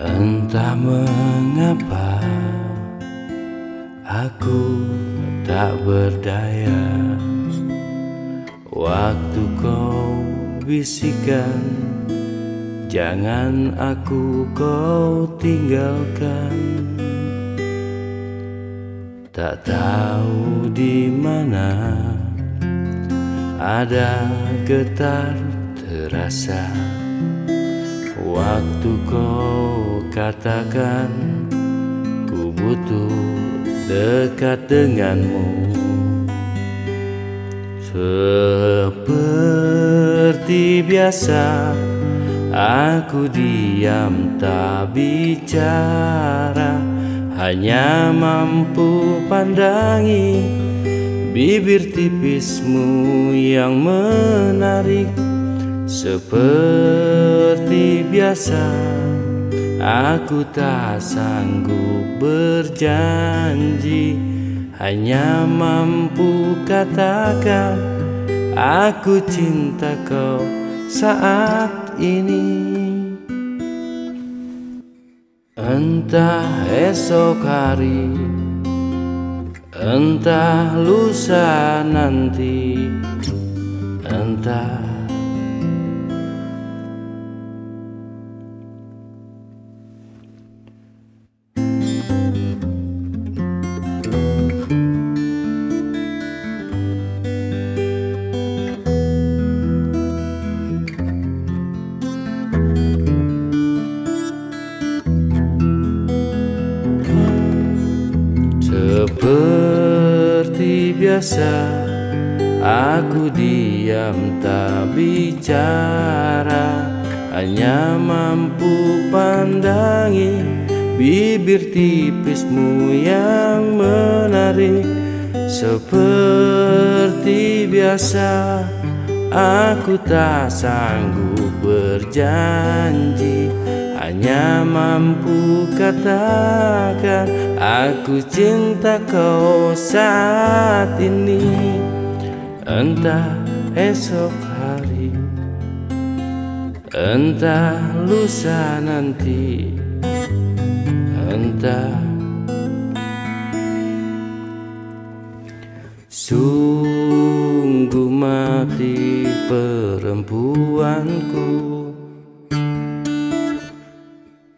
Entah mengapa aku tak berdaya. Waktu kau bisikan Jangan aku kau tinggalkan. Tak tahu di mana ada getar terasa. Waktu kau katakan ku butuh dekat denganmu. Seperti biasa Aku diam tak bicara Hanya mampu pandangi Bibir tipismu yang menarik. Seperti biasa Aku tak sanggup berjanji. Hanya mampu katakan Aku cinta kau saat ini Entah esok hari Entah lusa nanti Entah biasa. Aku diam tak bicara. Hanya mampu pandangi Bibir tipismu yang menarik. Seperti biasa Aku tak sanggup berjanji Hanya mampu katakan Aku cinta kau saat ini. Entah esok hari Entah lusa nanti Entah Sungguh mati perempuanku.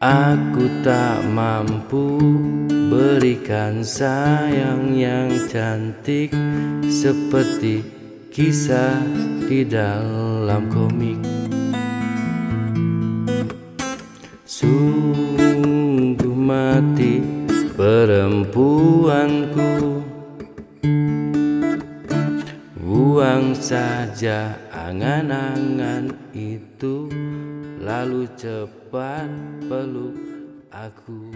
Aku tak mampu berikan sayang yang cantik Seperti kisah di dalam komik. Sungguh mati perempuanku Buang saja angan-angan itu Lalu cepat peluk aku